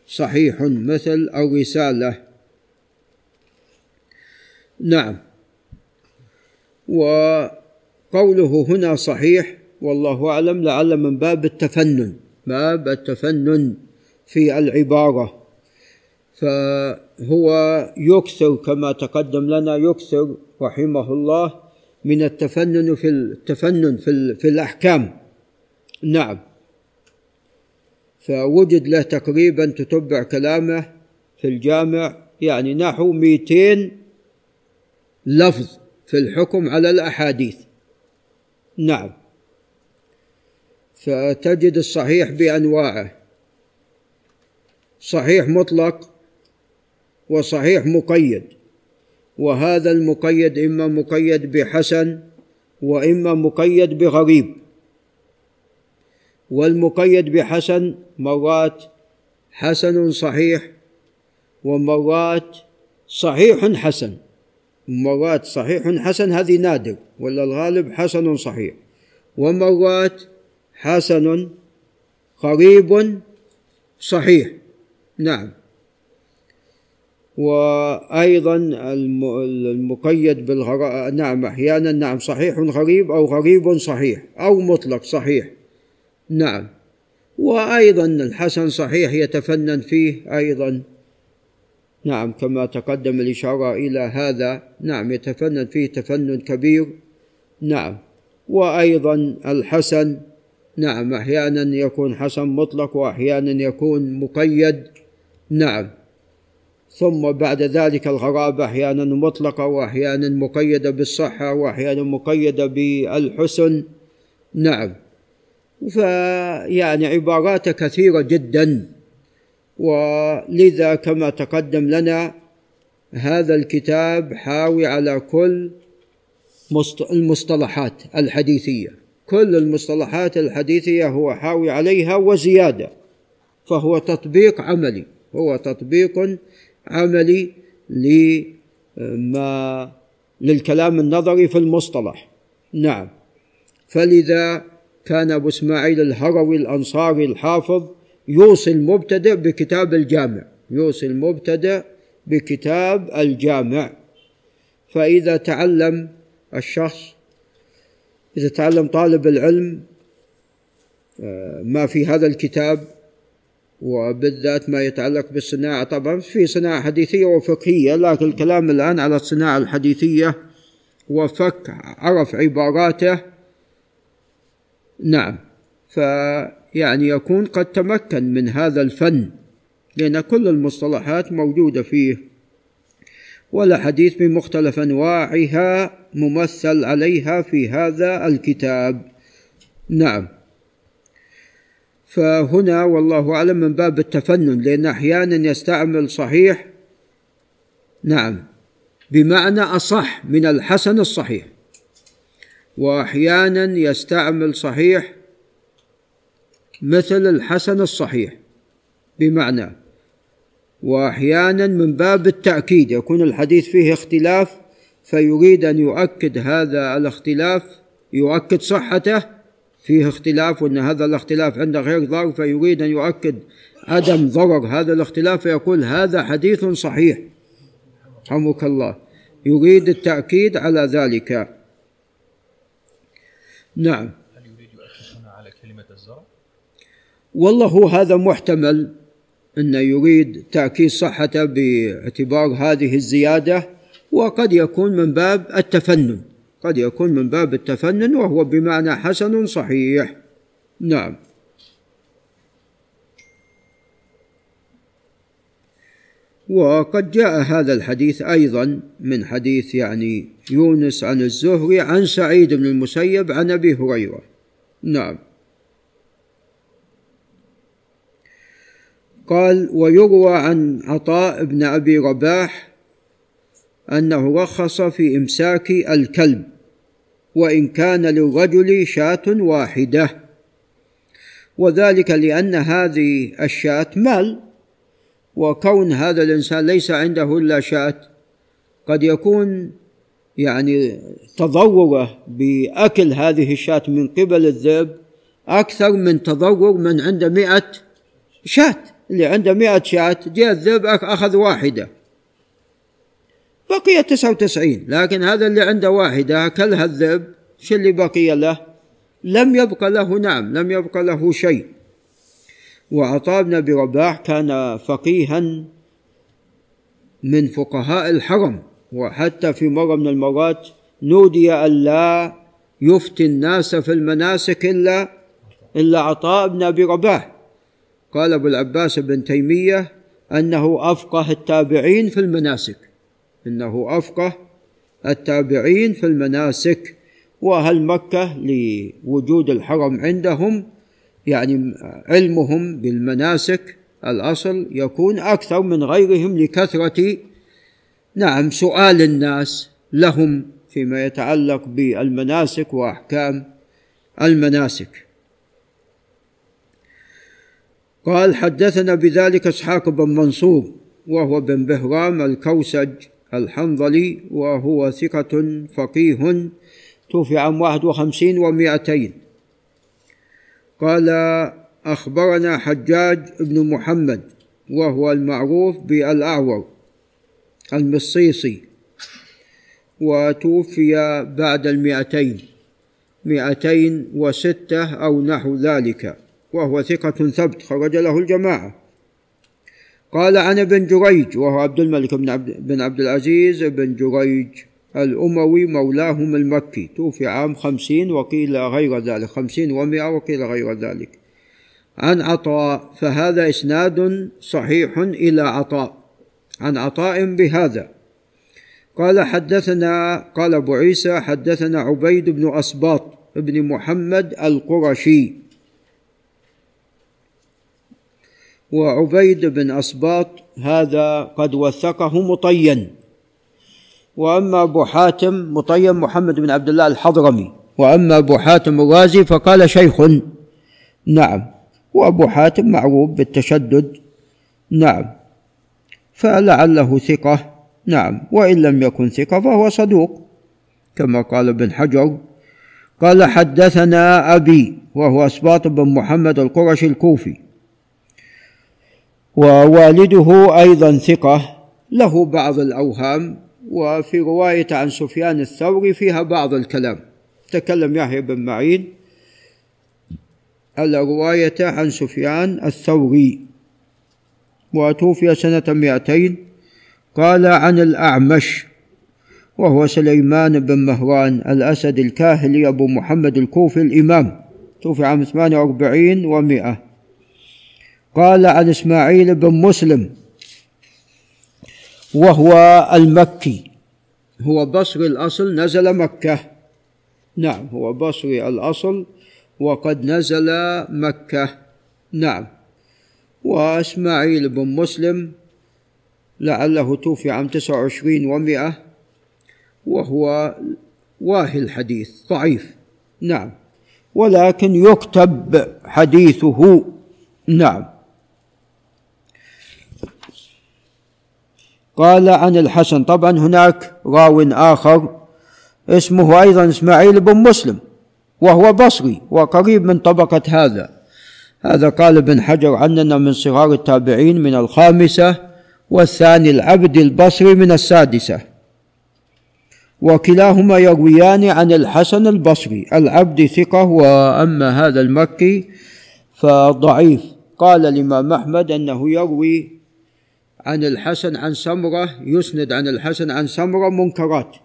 صحيح مثل الرسالة نعم. وقوله هنا صحيح والله أعلم لعل من باب التفنن. باب التفنن. في العبارة. فهو يكثر كما تقدم لنا يكثر رحمه الله من التفنن في التفنن في, في الأحكام. نعم. فوجد له تقريبا تتبع كلامه في الجامع يعني نحو 200 لفظ في الحكم على الأحاديث. نعم. فتجد الصحيح بأنواعه. صحيح مطلق وصحيح مقيد وهذا المقيد إما مقيد بحسن وإما مقيد بغريب. والمقيد بحسن مرات حسن صحيح ومرات صحيح حسن. مرات صحيح حسن هذه نادر ولا الغالب حسن صحيح. ومرات حسن قريب صحيح. نعم. وأيضا المقيد بالغراء نعم أحيانا نعم صحيح غريب أو غريب صحيح أو مطلق صحيح. نعم. وأيضا الحسن صحيح يتفنن فيه أيضا. نعم كما تقدم الإشارة إلى هذا نعم يتفنن فيه تفنن كبير. نعم. وأيضا الحسن نعم أحيانا يكون حسن مطلق وأحيانا يكون مقيد. نعم. ثم بعد ذلك الغرابة أحيانا مطلقة وأحيانا مقيدة بالصحة وأحيانا مقيدة بالحسن. نعم. فيعني عبارات كثيرة جدا. ولذا كما تقدم لنا هذا الكتاب حاوي على كل المصطلحات الحديثية. كل المصطلحات الحديثية هو حاوي عليها وزيادة فهو تطبيق عملي. هو تطبيق عملي لما للكلام النظري في المصطلح. نعم. فلذا كان أبو إسماعيل الهروي الأنصاري الحافظ يوصي المبتدئ بكتاب الجامع. يوصي المبتدئ بكتاب الجامع. فإذا تعلم الشخص إذا تعلم طالب العلم آه، ما في هذا الكتاب وبالذات ما يتعلق بالصناعة. طبعا في صناعة حديثية وفقهية لكن الكلام الآن على الصناعة الحديثية وفك عرف عباراته. نعم. فيعني يكون قد تمكن من هذا الفن لأن كل المصطلحات موجودة فيه. والأحاديث بمختلف أنواعها ممثل عليها في هذا الكتاب. نعم. فهنا والله أعلم من باب التفنن لأن أحيانا يستعمل صحيح. نعم. بمعنى أصح من الحسن الصحيح. وأحيانا يستعمل صحيح مثل الحسن الصحيح. بمعنى وأحيانا من باب التأكيد يكون الحديث فيه اختلاف فيريد أن يؤكد هذا الاختلاف يؤكد صحته فيه اختلاف وأن هذا الاختلاف عند غير ضار فيريد أن يؤكد عدم ضرر هذا الاختلاف فيقول هذا حديث صحيح. رحمك الله. يريد التأكيد على ذلك. نعم. هل يريد يؤكد هنا على كلمة الزرع؟ والله هذا محتمل أنه يريد تأكيد صحته باعتبار هذه الزيادة وقد يكون من باب التفنن. قد يكون من باب التفنن وهو بمعنى حسن صحيح. نعم. وقد جاء هذا الحديث أيضا من حديث يعني يونس عن الزهري عن سعيد بن المسيب عن أبي هريرة. نعم. قال ويروى عن عطاء بن أبي رباح أنه رخص في إمساك الكلب وإن كان للرجل شاة واحدة. وذلك لأن هذه الشاة مال وكون هذا الإنسان ليس عنده إلا شاة قد يكون يعني تضرره بأكل هذه الشاة من قبل الذئب أكثر من تضرر من عنده مئة شاة. اللي عنده مئة شاة جاء الذئب أخذ واحدة. بقي تسعة وتسعين. لكن هذا اللي عنده واحدة أكلها الذئب شو اللي بقي له؟ لم يبق له نعم لم يبق له شيء. وعطاء بن أبي رباح كان فقيها من فقهاء الحرم. وحتى في مرة من المرات نودي أن لا يفتي الناس في المناسك إلا إلا عطاء بن أبي رباح قال أبو العباس بن تيمية أنه أفقه التابعين في المناسك. إنه أفقه التابعين في المناسك وأهل مكة لوجود الحرم عندهم يعني علمهم بالمناسك الأصل يكون أكثر من غيرهم لكثرة نعم سؤال الناس لهم فيما يتعلق بالمناسك وأحكام المناسك. قال حدثنا بذلك إسحاق بن منصور وهو بن بهرام الكوسج الحنظلي وهو ثقة فقيه توفي عام واحد وخمسين ومائتين. قال أخبرنا حجاج بن محمد وهو المعروف بالأعور المصيصي وتوفي بعد المئتين مئتين وستة أو نحو ذلك وهو ثقة ثبت خرج له الجماعة. قال عن ابن جريج وهو عبد الملك بن عبد, بن عبد العزيز بن جريج الأموي مولاهم المكي. توفي عام خمسين وقيل غير ذلك خمسين ومائة وقيل غير ذلك. عن عطاء فهذا إسناد صحيح إلى عطاء. عن عطاء بهذا. قال حدثنا قال أبو عيسى حدثنا عبيد بن أسباط بن محمد القرشي. وعبيد بن أسباط هذا قد وثقه مطين. وأما أبو حاتم مطين محمد بن عبد الله الحضرمي. وأما أبو حاتم الرازي فقال شيخ. نعم. وأبو حاتم معروف بالتشدد. نعم. فلعله ثقة. نعم. وإن لم يكن ثقة فهو صدوق. كما قال ابن حجر. قال حدثنا أبي وهو أسباط بن محمد القرشي الكوفي. ووالده أيضا ثقة له بعض الأوهام وفي رواية عن سفيان الثوري فيها بعض الكلام. تكلم يحيى بن معين على رواية عن سفيان الثوري. وتوفي سنة مئتين. قال عن الأعمش وهو سليمان بن مهران الأسد الكاهلي أبو محمد الكوفي الإمام. توفي عام 48 ومئة. قال عن إسماعيل بن مسلم وهو المكي. هو بصري الأصل نزل مكة. نعم هو بصري الأصل وقد نزل مكة. نعم. وإسماعيل بن مسلم لعله توفي عام تسعة وعشرين ومائة وهو واهي الحديث ضعيف. نعم. ولكن يكتب حديثه. نعم. قال عن الحسن طبعا هناك راو آخر اسمه أيضا إسماعيل بن مسلم وهو بصري وقريب من طبقة هذا. هذا قال ابن حجر عننا من صغار التابعين من الخامسة والثاني العبد البصري من السادسة. وكلاهما يرويان عن الحسن البصري العبد ثقة وأما هذا المكي فضعيف. قال الإمام أحمد أنه يروي عن الحسن عن سمرة يسند عن الحسن عن سمرة منكرات.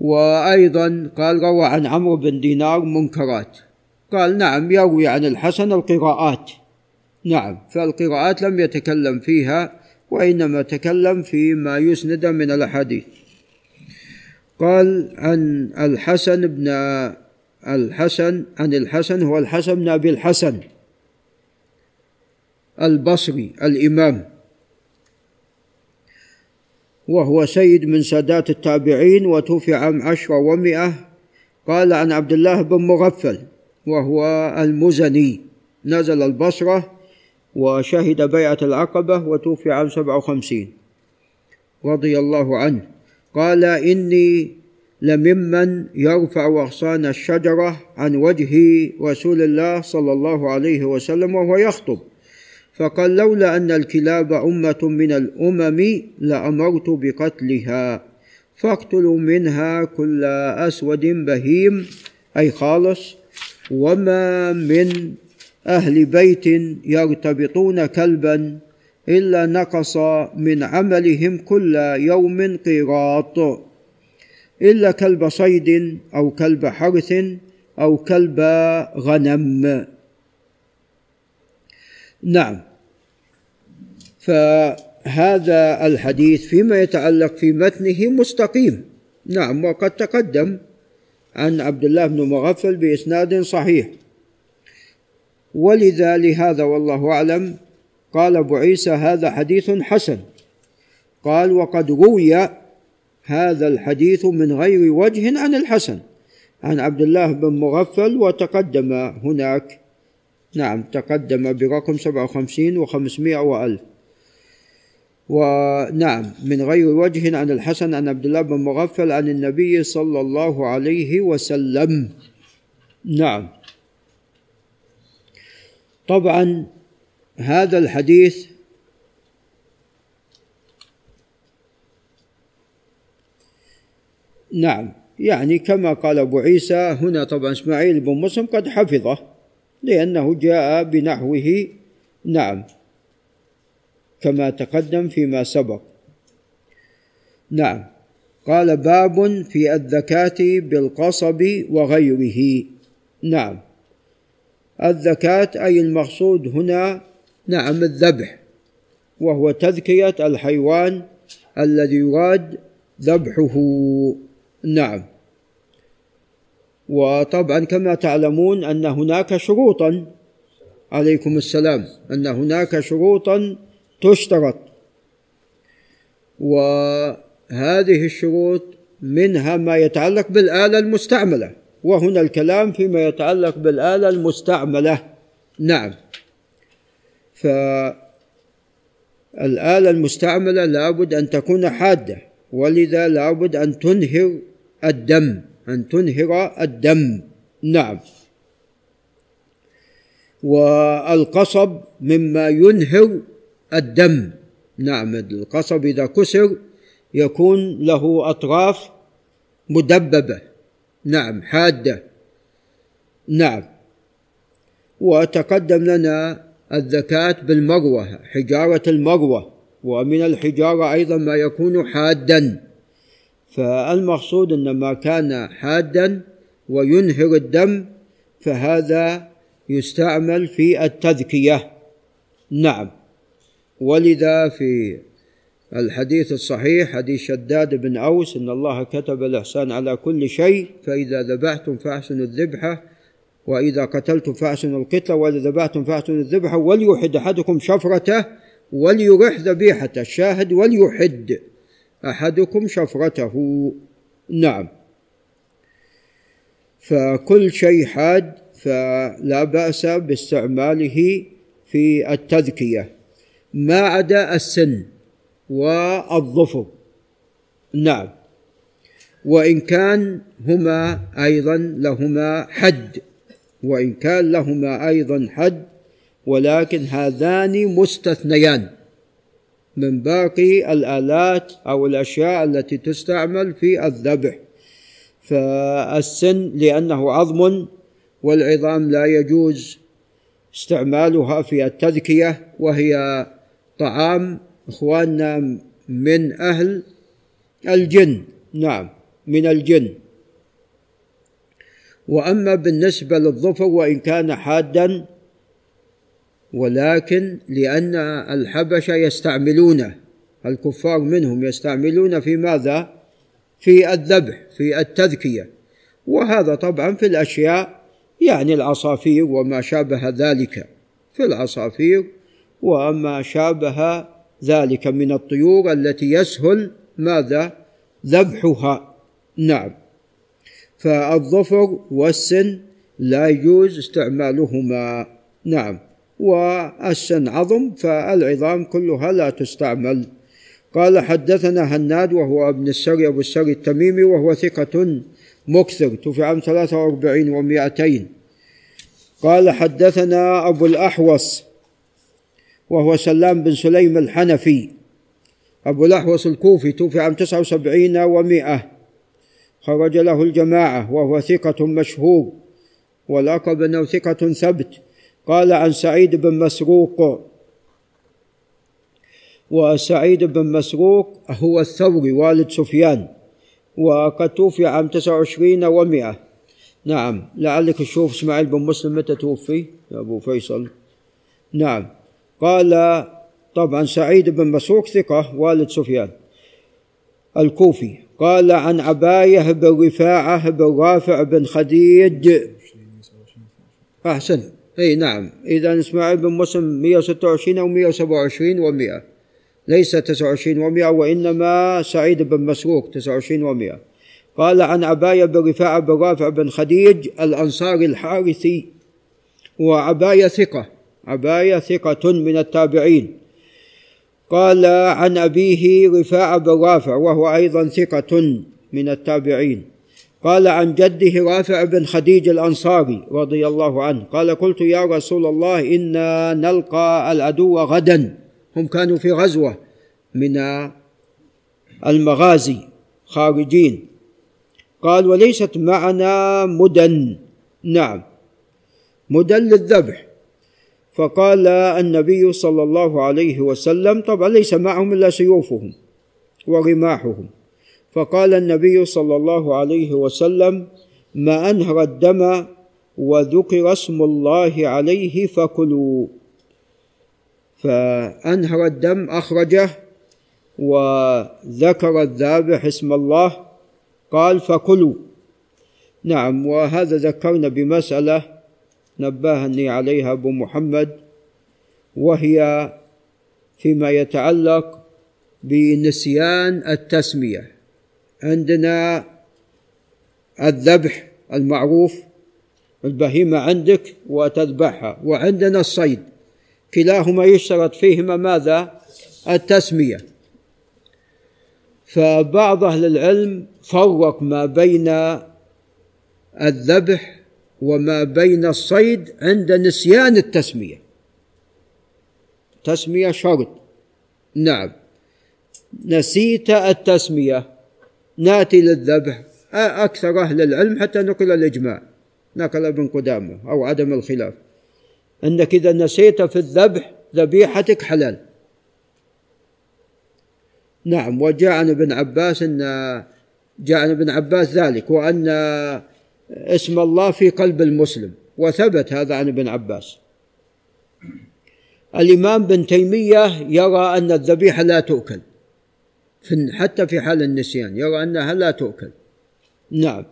وأيضا قال روى عن عمرو بن دينار منكرات. قال نعم يروي عن الحسن القراءات. نعم فالقراءات لم يتكلم فيها وإنما تكلم فيما يسند من الأحاديث. قال عن الحسن بن الحسن عن الحسن هو الحسن بن أبي الحسن. البصري الإمام. وهو سيد من سادات التابعين وتوفي عام عشرة ومئة قال عن عبد الله بن مغفل وهو المزني. نزل البصرة وشهد بيعة العقبة وتوفي عام سبعة وخمسين. رضي الله عنه. قال إني لممن يرفع أغصان الشجرة عن وجه رسول الله صلى الله عليه وسلم وهو يخطب. فقال لولا أن الكلاب أمة من الأمم لأمرت بقتلها فاقتلوا منها كل أسود بهيم أي خالص وما من أهل بيت يرتبطون كلبا إلا نقص من عملهم كل يوم قيراط إلا كلب صيد أو كلب حرث أو كلب غنم. نعم. فهذا الحديث فيما يتعلق في متنه مستقيم. نعم وقد تقدم عن عبد الله بن مغفل بإسناد صحيح. ولذا لهذا والله أعلم قال أبو عيسى هذا حديث حسن. قال وقد روي هذا الحديث من غير وجه عن الحسن عن عبد الله بن مغفل وتقدم هناك نعم تقدم برقم سبعة وخمسين وخمسمائة وألف. ونعم من غير وجه عن الحسن عن عبد الله بن مغفل عن النبي صلى الله عليه وسلم. نعم. طبعا هذا الحديث نعم يعني كما قال أبو عيسى هنا طبعا إسماعيل بن مسلم قد حفظه. لأنه جاء بنحوه. نعم. كما تقدم فيما سبق. نعم. قال باب في الذكاة بالقصب وغيره. نعم. الذكاة أي المقصود هنا نعم الذبح وهو تذكية الحيوان الذي يراد ذبحه. نعم. وطبعا كما تعلمون أن هناك شروطا. عليكم السلام. أن هناك شروطا تشترط. وهذه الشروط منها ما يتعلق بالآلة المستعملة. وهنا الكلام فيما يتعلق بالآلة المستعملة. نعم. فالآلة المستعملة لابد أن تكون حادة. ولذا لابد أن تنهر الدم. أن تنهر الدم. نعم. والقصب مما ينهر الدم. نعم القصب إذا كسر يكون له أطراف مدببة. نعم حادة. نعم. وتقدم لنا الذكاة بالمروة حجارة المروة. ومن الحجارة أيضا ما يكون حادا. فالمقصود أن ما كان حادا وينهر الدم فهذا يستعمل في التذكية. نعم. ولذا في الحديث الصحيح حديث شداد بن أوس إن الله كتب الإحسان على كل شيء فإذا ذبحتم فأحسنوا الذبحة وإذا قتلتم فأحسنوا القتلة وإذا ذبحتم فأحسنوا الذبحة وليحد أحدكم شفرته وليرح ذبيحته. الشاهد وليحد. أحدكم شفرته. نعم. فكل شيء حاد فلا بأس باستعماله في التذكية. ما عدا السن والظفر. نعم. وإن كان هما أيضا لهما حد. وإن كان لهما أيضا حد ولكن هذان مستثنيان. من باقي الآلات أو الأشياء التي تستعمل في الذبح. فالسن لأنه عظم والعظام لا يجوز استعمالها في التذكية وهي طعام إخواننا من أهل الجن. نعم من الجن. وأما بالنسبة للظفر وإن كان حادا ولكن لأن الحبشة يستعملونه الكفار منهم يستعملون في ماذا؟ في الذبح في التذكية. وهذا طبعا في الأشياء يعني العصافير وما شابه ذلك. في العصافير وما شابه ذلك من الطيور التي يسهل ماذا؟ ذبحها. نعم. فالظفر والسن لا يجوز استعمالهما. نعم. والسن عظم فالعظام كلها لا تستعمل. قال حدثنا هناد وهو ابن السري أبو السري التميمي وهو ثقة مكثر توفي عام 43 و200 قال حدثنا أبو الأحوص وهو سلام بن سليم الحنفي. أبو الأحوص الكوفي توفي عام 79 ومائة. خرج له الجماعة وهو ثقة مشهور واللقب أنه ثقة ثبت. قال عن سعيد بن مسروق. وسعيد بن مسروق هو الثوري والد سفيان وقد توفي عام 29 و100 نعم لعلك تشوف إسماعيل بن مسلم متى توفي يا أبو فيصل. نعم قال طبعا سعيد بن مسروق ثقة والد سفيان الكوفي. قال عن عباية بن رفاعة بن رافع بن خديج. أحسن. أي نعم. إذا إسماعيل بن مسلم 126 أو 127 و100 ليس 29 و100 وإنما سعيد بن مسروق 29 و100 قال عن عباية بن رفاعة بن رافع بن خديج الأنصاري الحارثي وعباية ثقة عباية ثقة من التابعين. قال عن أبيه رفاعة بن رافع وهو أيضا ثقة من التابعين. قال عن جده رافع بن خديج الأنصاري رضي الله عنه قال قلت يا رسول الله إنا نلقى العدو غدا. هم كانوا في غزوة من المغازي خارجين. قال وليست معنا مدن نعم. مدن للذبح. فقال النبي صلى الله عليه وسلم طبعا ليس معهم إلا سيوفهم ورماحهم؟ فقال النبي صلى الله عليه وسلم ما أنهر الدم وذكر اسم الله عليه فكلوا. فأنهر الدم أخرجه وذكر الذابح اسم الله قال فكلوا. نعم وهذا ذكرنا بمسألة نبهني عليها أبو محمد وهي فيما يتعلق بنسيان التسمية. عندنا الذبح المعروف البهيمة عندك وتذبحها. وعندنا الصيد. كلاهما يشترط فيهما ماذا؟ التسمية. فبعض أهل العلم فرق ما بين الذبح وما بين الصيد عند نسيان التسمية. تسمية شرط. نعم. نسيت التسمية. ناتي للذبح. أكثر أهل العلم حتى نقل الإجماع. نقل ابن قدامه أو عدم الخلاف. إنك إذا نسيت في الذبح ذبيحتك حلال. نعم وجاء عن ابن عباس إن جاء عن ابن عباس ذلك وأن اسم الله في قلب المسلم وثبت هذا عن ابن عباس. الإمام بن تيمية يرى أن الذبيحة لا تؤكل. في حتى في حال النسيان يرى أنها لا تؤكل. نعم.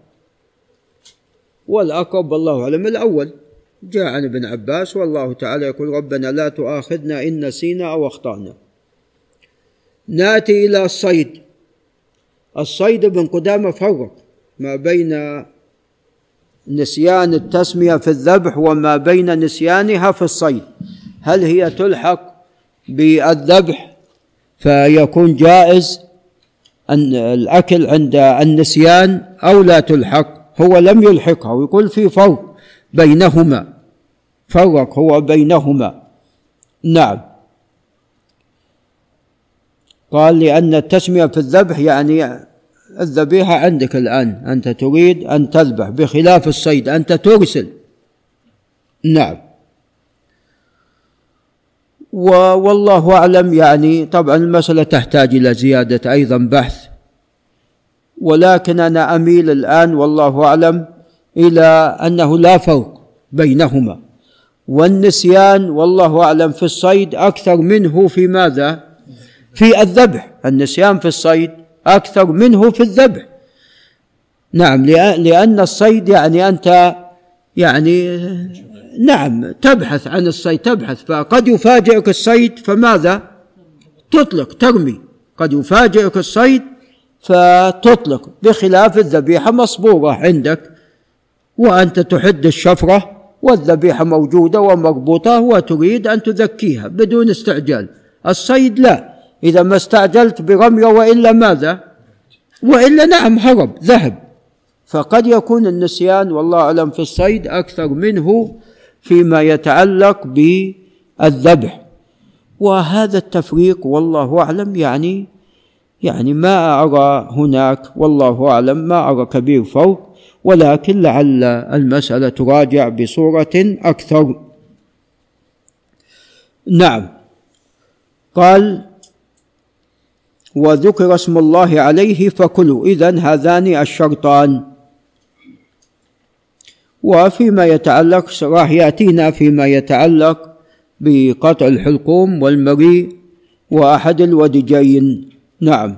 والأقرب والله أعلم الأول. جاء عن ابن عباس والله تعالى يقول ربنا لا تؤاخذنا إن نسينا أو أخطأنا. ناتي إلى الصيد. الصيد ابن قدامة فرق ما بين نسيان التسمية في الذبح وما بين نسيانها في الصيد. هل هي تلحق بالذبح فيكون جائز أن الأكل عند النسيان أو لا تلحق هو لم يلحقها ويقول في فرق بينهما فرق هو بينهما. نعم. قال لأن التسمية في الذبح يعني الذبيحة عندك الآن أنت تريد أن تذبح بخلاف الصيد أنت ترسل نعم. والله أعلم يعني طبعا المسألة تحتاج إلى زيادة أيضا بحث. ولكن أنا أميل الآن والله أعلم إلى أنه لا فرق بينهما. والنسيان والله أعلم في الصيد أكثر منه في ماذا؟ في الذبح. النسيان في الصيد أكثر منه في الذبح. نعم لأن الصيد يعني أنت يعني نعم تبحث عن الصيد تبحث فقد يفاجئك الصيد فماذا؟ تطلق ترمي. قد يفاجئك الصيد فتطلق. بخلاف الذبيحة مصبوره عندك وأنت تحد الشفرة والذبيحة موجودة ومربوطة وتريد أن تذكيها بدون استعجال. الصيد لا. إذا ما استعجلت برميه وإلا ماذا؟ وإلا نعم هرب ذهب. فقد يكون النسيان والله أعلم في الصيد أكثر منه فيما يتعلق بالذبح. وهذا التفريق والله أعلم يعني يعني ما أرى هناك والله أعلم ما أرى كبير فرق ولكن لعل المسألة تراجع بصورة أكثر. نعم. قال وذكر اسم الله عليه فكلوا اذا هذان الشرطان. وفيما يتعلق راح يأتينا فيما يتعلق بقطع الحلقوم والمريء وأحد الودجين. نعم.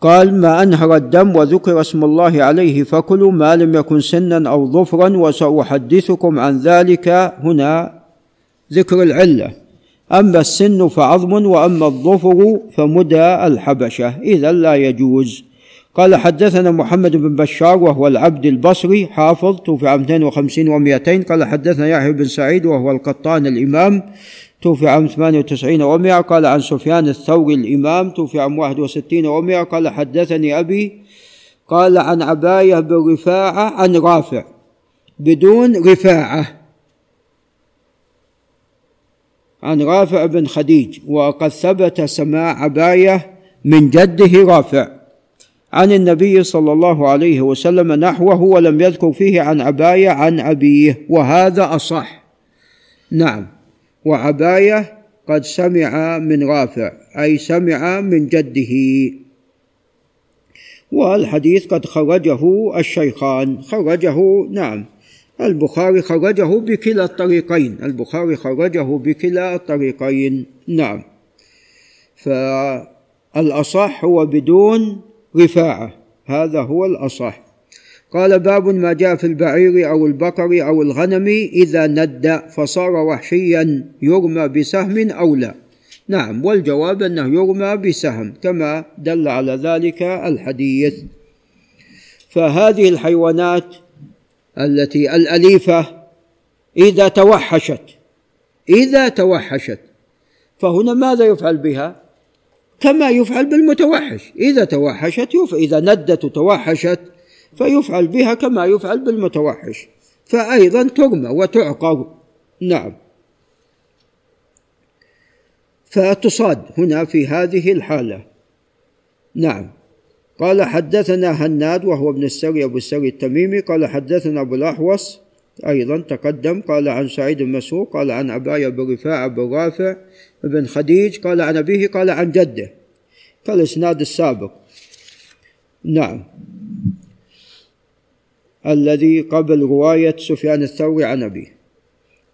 قال ما أنهر الدم وذكر اسم الله عليه فكلوا ما لم يكن سنا أو ظفرا وسأحدثكم عن ذلك. هنا ذكر العلة. أما السن فعظم وأما الظفر فمدى الحبشة. اذا لا يجوز. قال حدثنا محمد بن بشار وهو العبد البصري حافظ توفي عام 52 و200 قال حدثنا يحيى بن سعيد وهو القطان الإمام توفي عام 98 و100 قال عن سفيان الثوري الإمام توفي عام 61 و100 قال حدثني أبي قال عن عباية بن رفاعة عن رافع بدون رفاعة. عن رافع بن خديج وقد ثبت سماع عباية من جده رافع. عن النبي صلى الله عليه وسلم نحوه ولم يذكر فيه عن عباية عن أبيه وهذا أصح. نعم. وعباية قد سمع من رافع أي سمع من جده. والحديث قد خرجه الشيخان. خرجه نعم. البخاري خرجه بكلا الطريقين. البخاري خرجه بكلا الطريقين. نعم. فالأصح هو بدون رفاعة. هذا هو الأصح. قال باب ما جاء في البعير أو البقر أو الغنم إذا ند فصار وحشيا يرمى بسهم أو لا. نعم والجواب أنه يرمى بسهم كما دل على ذلك الحديث. فهذه الحيوانات التي الأليفة إذا توحشت إذا توحشت فهنا ماذا يفعل بها؟ كما يفعل بالمتوحش. إذا توحشت يفعل إذا ندت وتوحشت فيفعل بها كما يفعل بالمتوحش. فأيضا ترمى وتعقر نعم. فتصاد هنا في هذه الحالة. نعم. قال حدثنا هناد وهو ابن السري أبو السري التميمي قال حدثنا أبو الأحوص أيضا تقدم قال عن سعيد بن مسروق قال عن عباية بن رفاعة بن رافع بن خديج قال عن أبيه قال عن جده. كالإسناد السابق. نعم. الذي قبل رواية سفيان الثوري عن أبيه.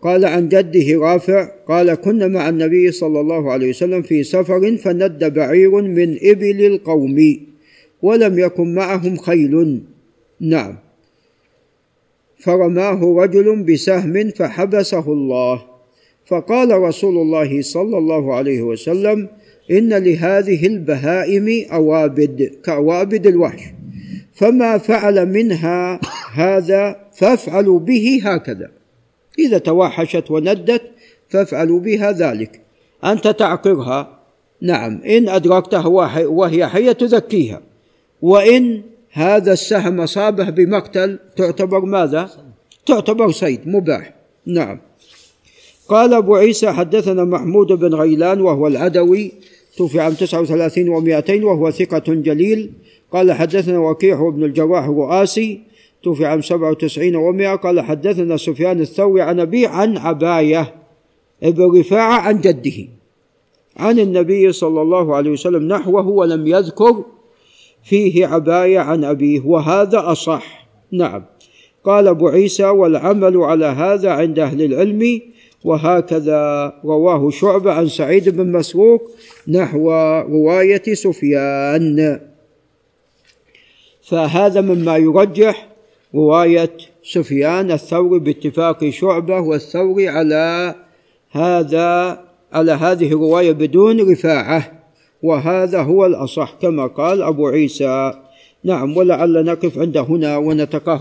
قال عن جده رافع قال كنا مع النبي صلى الله عليه وسلم في سفر فند بعير من إبل القوم ولم يكن معهم خيل. نعم. فرماه رجل بسهم فحبسه الله. فقال رسول الله صلى الله عليه وسلم إن لهذه البهائم أوابد كأوابد الوحش. فما فعل منها هذا فافعلوا به هكذا. إذا توحشت وندت فافعلوا بها ذلك. أنت تعقرها؟ نعم. إن أدركتها وهي حية تزكيها. وإن هذا السهم اصابه بمقتل تعتبر ماذا؟ تعتبر صيد مباح. نعم. قال أبو عيسى حدثنا محمود بن غيلان وهو العدوي توفي عام 39 و200 وهو ثقة جليل. قال حدثنا وكيع بن الجراح الرؤاسي توفي عام سبعة وتسعين ومائة. قال حدثنا سفيان الثوري عن أبيه عن عباية ابن رفاعة عن جده عن النبي صلى الله عليه وسلم نحوه ولم يذكر فيه عباية عن أبيه وهذا أصح. نعم. قال أبو عيسى والعمل على هذا عند أهل العلم وهكذا رواه شعبة عن سعيد بن مسروق نحو رواية سفيان. فهذا مما يرجح رواية سفيان الثوري باتفاق شعبة والثوري على هذا على هذه الرواية بدون رفاعة. وهذا هو الأصح كما قال أبو عيسى. نعم ولعل نقف عند هنا ونتقهوى.